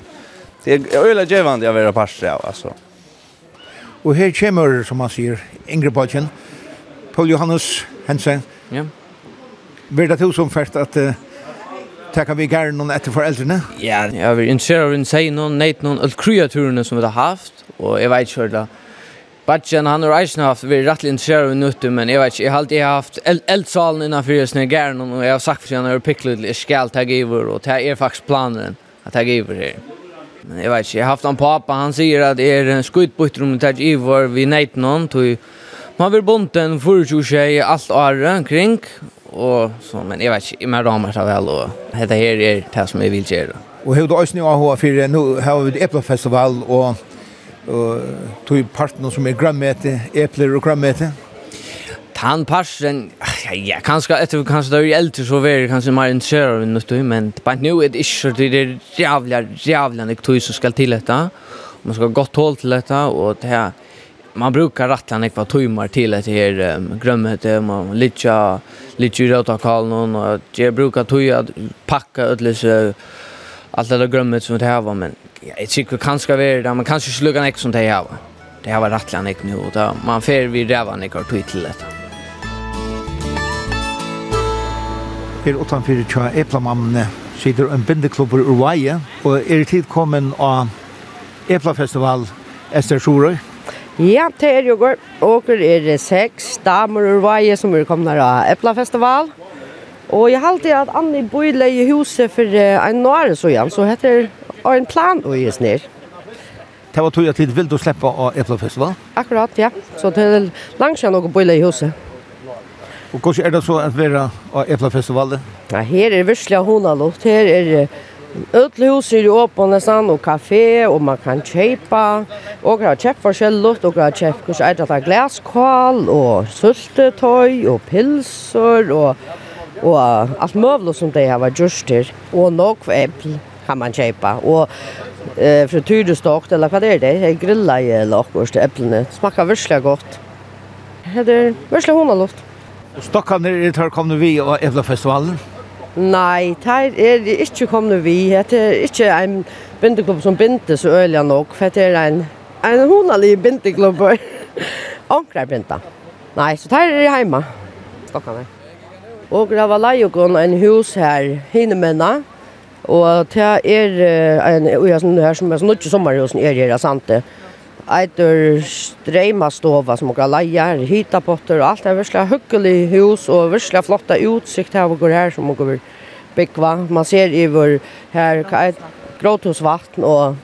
det er øyelig givande å vara parser, av, alltså. Og her kommer, som man sier, Ingrid Bodjen, Paul Johannes Hensen. Ja. Vil det til som først at uh, takka vi gær noen etter foreldrene? Ja, jeg vil interessere av en seg noen, neit noen, alt kreaturene som vi har haft, og jeg vet ikke hva Batjan han har reisen haft vi rätt intresserad av nutter men jag vet ikke, jag har alltid haft eldsalen innanför jeg snøy gärna och jag har sagt för sig han har picklat lite skall ta giver och det är faktiskt planen att ta giver her. Men jeg vet ikke, jeg har haft en pappa, han sier at det er en skjutbytter om det här i var vi neit noen, Tog, man vil bonta en förutjurtjej alt året omkring. og så, men jeg vet ikke, jeg jag ramar så vel, og dette her er det som jeg vil gjøre. Og hur du også ösning av for nå har vi Äpplefestival og, og tog parten som är grannmäte, äppler och grannmäte han passen ja, ja kanske kanskje kanske er eldre så är det kanske mer interessert av något men på nu är det ikke det är jävla jävla nick som skal til dette. man ska gott håll til dette och det här man brukar rattla nek vad timmar till det här um, grömmet man lite lite ju att kall någon och jag brukar toja packa ödlösa allt det där grömmet som det här var men jag tycker kanske det där man kanske sluga nek som det här var det här var rattlan nek nu och då man fer vi rävan nek har tog till detta. her utanfor tja Eplamammene sitter en bindeklubber ur veie, og er i tid kommet av Eplafestival Ester Sjorøy. Ja, det er jo går. Og er det seks damer ur veie som er kommet av Eplafestival. Og jeg halte at Anni Bøyle i huset for en nåre så igjen, så heter det en plan å gjøre snir. Det var tog at vi vil du slippe av Eplafestival? Akkurat, ja. Så det er langt siden noe Bøyle i huset. Og hvordan er det så at være av Eplafestivalet? Ja, her er virkelig honalukt. Her er Ödle hus er åpen nesten, og kafé, og man kan kjøpe. Og har kjøpe forskjellig lukt, og kan kjøpe hvordan er det av glaskål, og sultetøy, og pilser, og, og alt møvlig som de har vært gjort her. Og nok eple kan man kjøpe. Og eh, frityrestokt, eller hva det er det? Jeg griller i lakkost eplene. Det smaker virkelig godt. Det er virkelig honalukt. Og stokkene er det her kommet vi og Eflafestivalen? Nei, det er det ikke kommet vi. Det er ikke en bindeklubb som binder så øyelig nok, for det er en, en honalig bindeklubb. Ankre er bindet. Nei, så det er hjemme, stokkene. Og grava leiogon en hus her, hinemenna, og det er en, og jeg er sånn her som er sånn, ikke sommerhusen er her, sant det. Er, eitur streimastova som okra leier, hitapotter og alt. Det er virkelig hyggelig hus og virkelig flotta utsikt her og går her som okra byggva. Man ser i vår her gråthusvatten og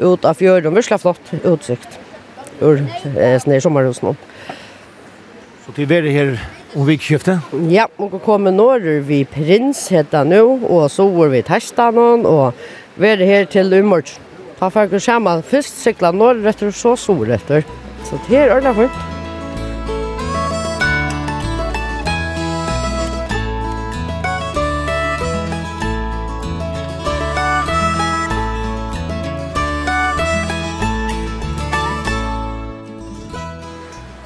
ut av fjorden. Virkelig flott utsikt ur eh, sånne sommerhusen. Så til være her om vikskiftet? Ja, og kommer norr vi prins heter nu, og så var vi testet noen, og være her til umorgen. Ta får ikke sammen først sykla norrøtter og så solrøtter. Så det er ordentlig fint.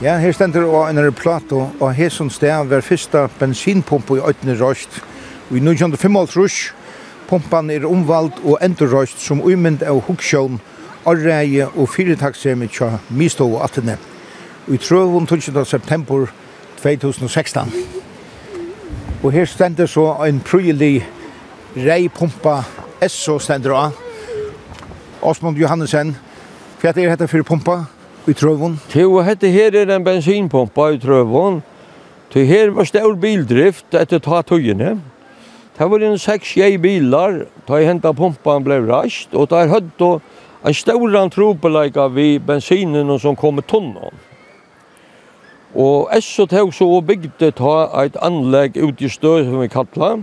Ja, her stender og en replatt, og, her som sted var første bensinpumpe i Øytene Røst. Og i 1955 rush, Pumpan er omvald og endurrøyst som umynd av huksjån, arreie og fyretaksemi tja mistå og attene. Og i trøvun 12. september 2016. Og her stender så en prøyelig reipumpa SO stender av. Osmond Johannesen, hva er dette for pumpa i trøvun? Jo, dette her er en bensinpumpa i trøvun. Det her var stor bildrift etter ta tøyene. Det var en 6-6 bilar, da jeg hentet pumpen ble rast, og der hadde då en stor tropeleika vi bensinen som kom i tunnen. Og så tog så og bygde ta et anlegg ut i støy som vi kallet.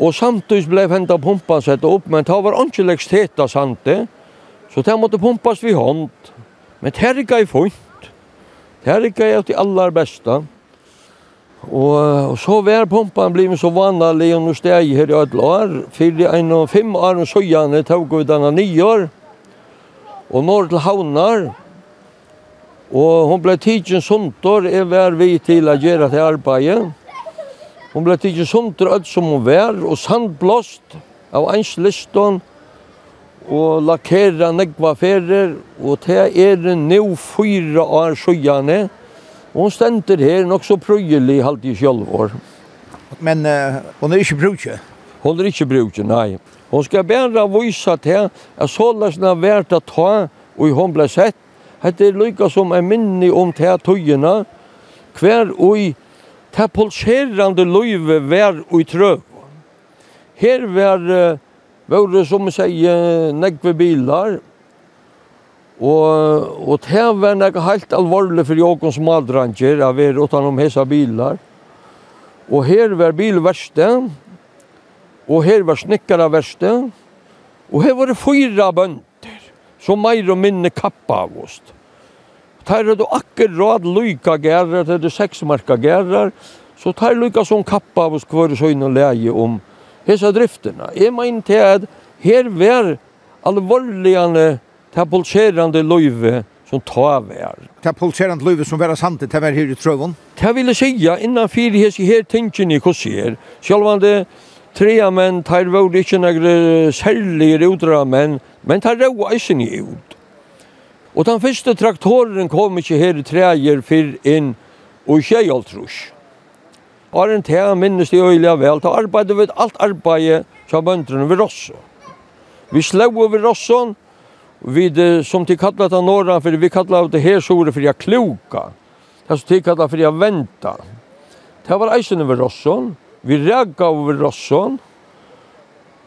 Og samtidig ble hentet pumpen sett opp, men det var ikke leksthet av sante, så det måtte pumpas vi hånd. Men det er ikke i funnet. Det er ikke i aller beste. Og, og så var pumpan blivit så vanlig og steg her i alle år. For en og fem år og søgjene tog vi denne nye år. Og når til havnar. Og hun ble tidsen suntor, jeg var vi til å gjøre til arbeidet. Hun ble tidsen suntor alt som hun var, og sandblåst av ens liston. Og lakkera negva ferer, og det er nå fyra år søgjene. Og Og hun stender her nok så prøyelig halvt i sjølvår. Men uh, hun er ikke brukje? Hun er ikke brukje, nei. Hun skal bare vise til at således har verdt å ta, og hun ble sett. Hette er lykka som er minne om til tøyene, hver og til pulserande løyve vær og trøv. Her var, var det som sier, negve bilar, Og, og det var noe helt alvorlig for Jokon som aldranger, jeg var utenom hese bilar. Og her var bilverste, og her var snikkerverste, og her var det fyra bønder, som meir og minne kappa av oss. Tar det akkurat lyka gærer, det er seksmarka gærer, så tar lyka som kappa av oss hver søgn og leie om hese drifterna. Jeg mener til at her var alvorligane Det er pulserande løyve som ta vær. Det er pulserande løyve som vera sant det var her i trøvun. Det vil jeg sige, innan fyrir hese her tinkin i kossier, sjálvande trea menn, tar var ikke negre særlige rudra menn, men tar rau eisen i ut. Og den første traktoren kom ikke her i treger fyrir inn og tjejaltrus. Arren tea minnes det øyla vel, ta arbeidde vi alt arbeidde som bøndrene ved Rosso. Vi slå over Rosson, Vi som de kallar av norran för vi kallar det här sore för jag kloka. Det som de kallar för jag vänta. Det var eisen över Rosson. Vi rägga över Rosson.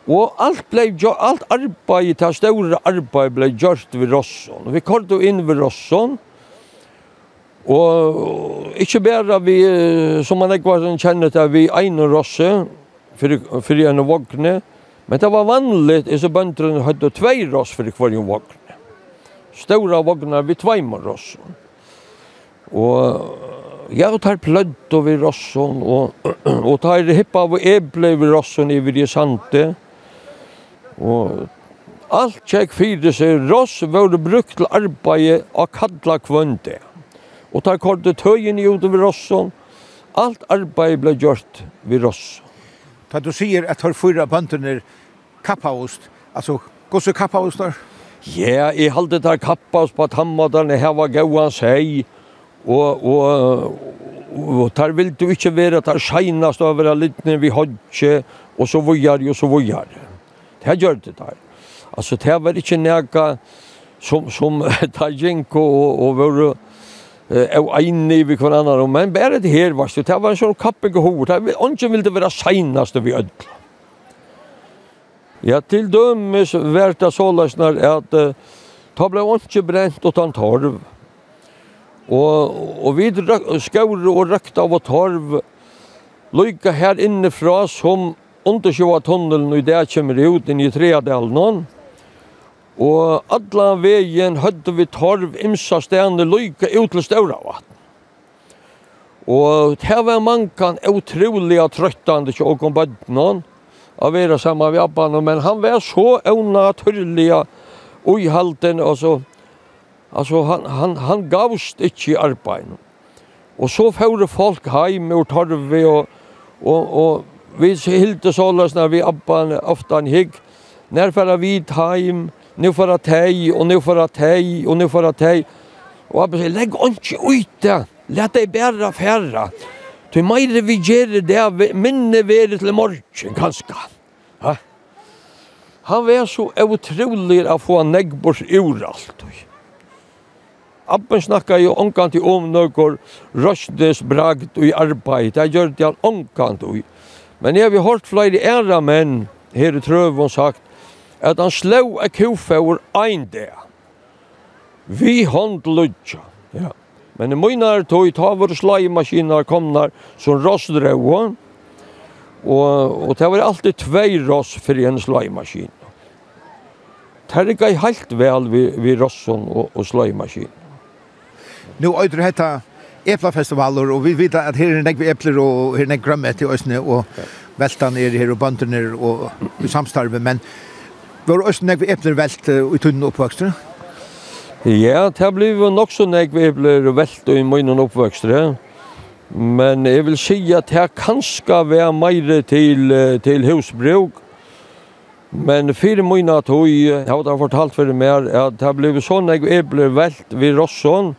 Og alt blei jo alt arbeid, det store arbeid blei gjort ved Rosson. Vi kom inn við Rosson, og ikkje bare vi, som man ikke var kjennet, vi egnet Rosse, fyrir fyrir en vogne Men det var vanligt i så bøndren hadde tvei ross for en vogn. Stora vognar vi tveimer ross. Og jeg tar plødd over rossen, og, og tar hippa av eble over rossen over i sante. Og alt kjekk fyrir seg, ross var brukt til arbeid og kalla kvønde. Og tar korte tøyen i ut over rossen, alt arbeid ble gjort ved rossen. Ta du sier at har fyra bøndene kappaost. Alltså, går så kappaost där? Ja, i halte där kappaost på tammadarna her var gåan sig. Och, och, och der vill du inte vara der det over över lite vi hodje och så vujar, og så vujar. Det gjør det där. Alltså, det var inte nega som, som der gikk og, og var <laughs> og einne vi kvar annan men bare det her var så det var en sånn kapping og hoved. Ongen ville det være seinast vi ødla. Ja, til dømes var det så løsner at uh, ta ble ikke brent utan torv. Og, og vi skaur og røkta av torv lykka her innifra som undersjøa tunnelen og det kommer ut inn i Treadalen. Og alla vegen hødde vi torv imsa stene lykka ut til Stauravatt. Og det var mankan utrolig trøttande til åkom bødden. Og av være samma vi Abban, men han var så unaturlig og i halten, altså, altså han, han, han gavst inte i arbeid. Og så færre folk heim tar vi og, og, og vi hilde så när vi Abban ofta en hikk, När för vi heim, nu för att hej och nu för att hej och nu för att hej. Och abban säger lägg inte ut det. Låt dig bära färra. Til meire vi gjør det, minne være til morgen, ganske. Ha? Han var så utrolig å få neggbors ur alt. Abben snakka jo omkant i om nøkker røstes bragt og i arbeid. Det gjør det han omkant i. Men jeg har hørt flere æra menn her i Trøvån sagt at han slå ek kufa over ein dag. Vi hånd ludja. Ja. Men i mynar tog ta vår slajmaskiner komnar som rossdrøva. Og, og det var alltid tvei ross for en slajmaskin. Terga i helt vel vi, vi rosson og, og slajmaskin. Nu øyder hetta eplafestivaler, og vi vet at her er nekve epler, og her er nekve grømmet i Østene, og veltan er her, og bønderne, og, og samstarve, men var Østene nekve epler velt uh, i tunnen oppvøkster? Ja. Ja, det har blivit nok så när vi blev i munnen uppväxt. Men jeg vil si at det kanske var mer til, til husbruk. Men fire mina tog, jeg hadde fortalt for meg, at det ble sånn jeg eble velt ved Rosson,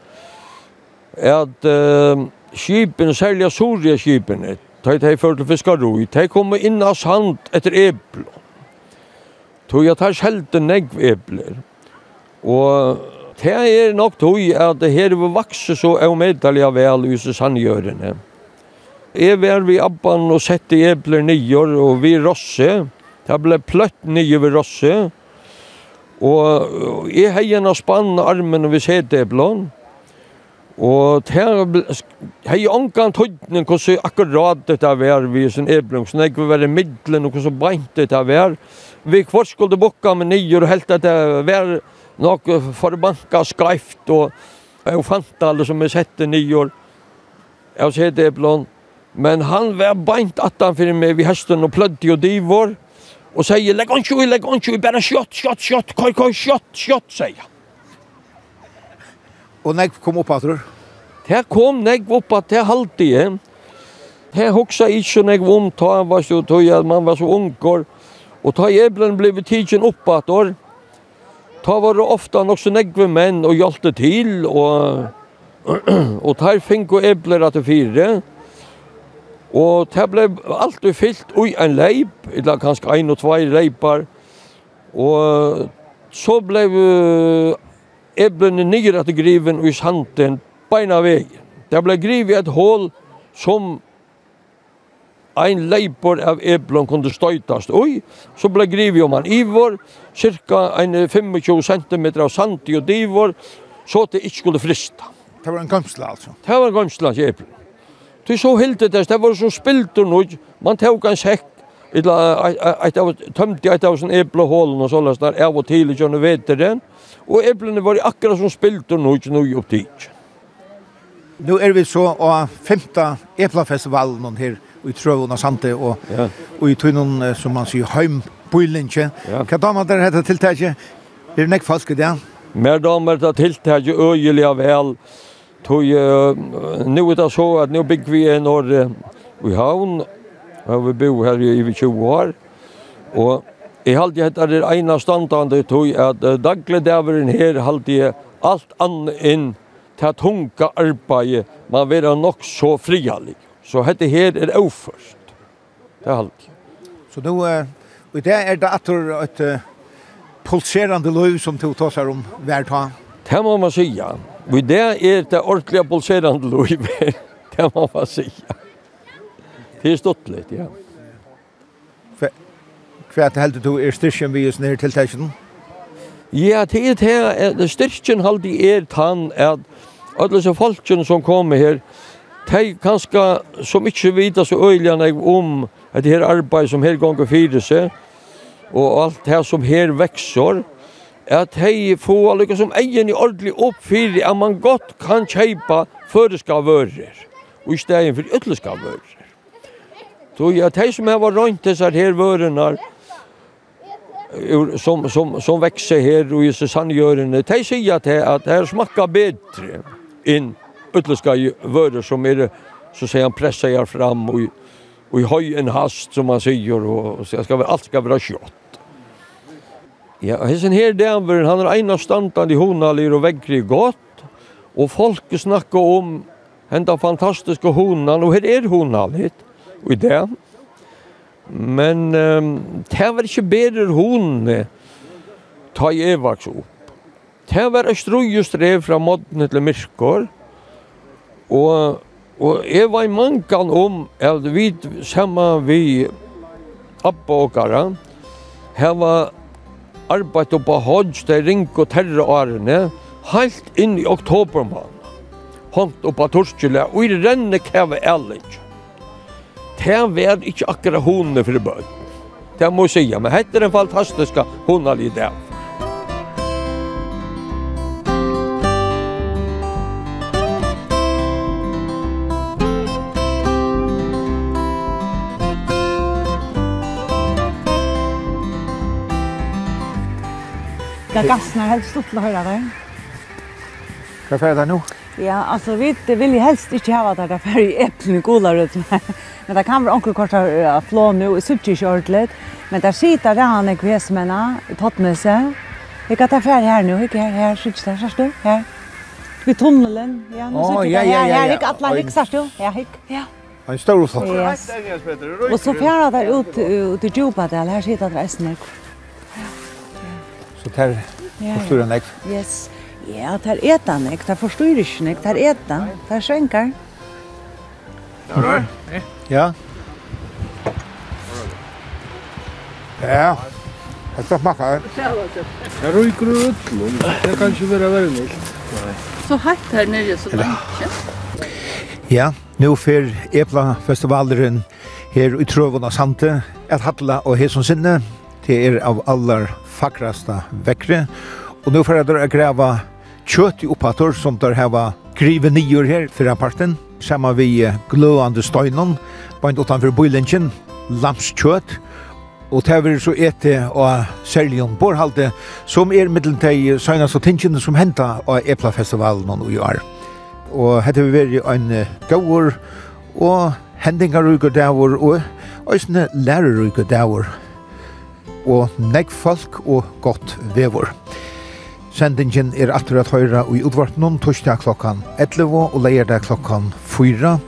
at uh, skipen, særlig Soria skipene, de de før til fiskaroi, de kom inn av sand etter eble. Tog jeg tar sjelden negv ebler. Og Det er nok tog at det her vil vakse så avmedelige vel i sanngjørene. Jeg var ved Abban og sette ebler nyer og vi rosse. Det ble pløtt nye ved rosse. Og jeg heien av spann armen og vi ved seteblån. Og det hei omgang tøyden hvordan akkurat dette var vi sin eblom. Så jeg var i middelen og hvordan beint dette var. Vi kvart skulle bukka med nyer og helt at det var nok forbanka skreift og jeg fant alle som jeg sette nyår. Jeg ser det Eblon. Men han var beint attan fyrir meg vi hesten og plødde og divor. Og sier, legg on tjoi, legg on tjoi, bare skjott, skjott, skjott, koi, koi, skjott, skjott, sier han. Og nek kom opp at du? Det kom nek opp at det halte jeg. Det hoksa ikke nek om ta, han var så tøy, man var så unger. Og ta eblen blei tidsen opp at du, Ta var det ofta nok så negve menn og hjalte til, og, <clears throat> og tar fink og ebler at det fire. Og det ble alltid fyllt ui en leip, eller kanskje ein og tvei leipar. Og så ble eblene nyer at griven og i sanden beina vei. Det ble grivet et hål som ein leipur av eplon kunde støytast ui, så ble grivi om han ivor, cirka ein 25 cm av sandi og divor, så det ikke skulle frista. Det var en gamsla altså? Det var en gamsla sier eplon. Ty så helt det, det var så spilt og noe. man tok en sekk, illa, av, tømte et av sånn eplehålen og sålas der, av og til i kjønne den. og eplene var akkurat som spilt spiltur nu, noe opp dit. Nå er vi så av femte eplefestivalen her i trøvun og sante og, ja. og i tøynen, som man sier heim på linje. Ja. Hva damer dere heter tiltaket? Er det nekk falsk i det? Mer damer det tiltaket øyelig vel. Tog, uh, nu er det så at nu bygger vi en år uh, i havn. Og vi bor her i over 20 år. Og jeg halte jeg heter det ene standande tog at uh, dagligdaveren her halte jeg alt annet inn til tunga arbeid, Man vil ha nok så frihallig. Så hette her er oførst. Det er alt. Så nå, og i det er det atter et pulserande liv som du tar seg om hver dag? Det må man sige. Og i det er det ordentlige pulserende liv. <laughs> det må man sige. Det er stått litt, ja. Hva heldur du er styrkjen vi er nere tiltakjen? Ja, det er det. Styrkjen halde er tann at alle disse folkene som kommer her, de kanskje som ikke vita så øyelig om at det her arbeid som her ganger fyrir seg, og alt det som her vekser, at hei få lukka som egen i ordentlig oppfyrir at man godt kan kjeipa føreska vører, og i stegen for ytleska vører. Så ja, hei som har rønt disse her vørene, som, som, som vekser her og i sanngjørende, de sier at det, at det smakker bedre inn ytterligare vörder som är så säger han pressar jag fram och, och i höj en hast som man säger och, så jag ska, allt ska vara kött. Ja, hessen her Danvern, han er en av standene i honalir og vekkri gott og folk snackar om henda fantastiske honan, og her er honalit, og i det. Men um, det var inte bedre honene, ta i evaks opp. Det var et strøy og strev fra modden til myrkår, Og, og jeg var i mangan om at vi sammen vi Abba og Gara hava arbeidt oppa hodj til ring og terre årene helt inn i oktober mann. Hånd oppa torskjela og i renne kjave ærlig Det var ikke akkurat hundene for bøtt. Det må jeg si, men dette er en fantastisk hundalig dag. Det gassnar helt stort att höra där. Hva er det nå? Ja, altså, vi vil helst ikke ha det der fer i etten i gularut, men det kan være onkel kort av flå nå, i suttje ikke ordentlig, men der sitter det han i kvesmennene, i pottmøse. Vi kan ta fer her nå, ikke her, her, suttje der, sørst du, her. Vi tunnelen, ja, nå suttje ja, her, ja, ikke atlan, ikke sørst du, ja, ikke, ja. En stor flott. Yes. Og så fjerde der ut, ut i Djupadel, her sitter det eisnek. Så det er forstår han ikke. Yes. Ja, det er et han ikke. Det forstår ikke han ikke. Det er et han. Det er svenker. Ja, det er. Ja. Ja. Det skal smaka her. Det ryker ut, utlån. Det kan ikke være veldig mykt. Så hatt her nere så lenge. Ja, nå fer Epla-festivaleren her i Trøvån og Sante, et hattla og hesson sinne, Det er av allar fakrasta vekkre. Og nå får jeg dere grava kjøtt i oppator som der heva grive nyer her fyrir parten. Sammen vi gløande støynon, bant utanfor bøylinjen, lamskjøtt. Og det er så ete og særligjon borhalte som er middeltei søgnast og tingene som henta av Eplafestivalen og i år. Og hette vi veri en gaur og hendingar og gaur og eisne lærer og gaur og negg folk og godt vevor. Sendingen er atter at høyra i utvartnum torsdag klokkan 11 og leierdag klokkan 4.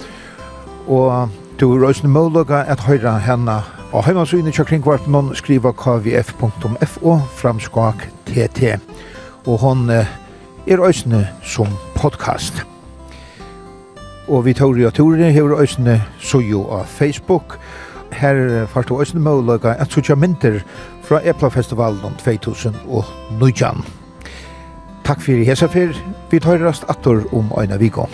Og du er også målaga at høyra henne og heimasynet til kringvartnum skriva kvf.fo framskak tt. Og hon er også som podcast. Og vi tåri og tåri hever også sojo av Facebook og her fyrst og æsne møløyga at sutja mynter fra Eplafestivalen om 2019. Takk fyrir hesa fyrir, vi tøyrast attor om øyna vikon.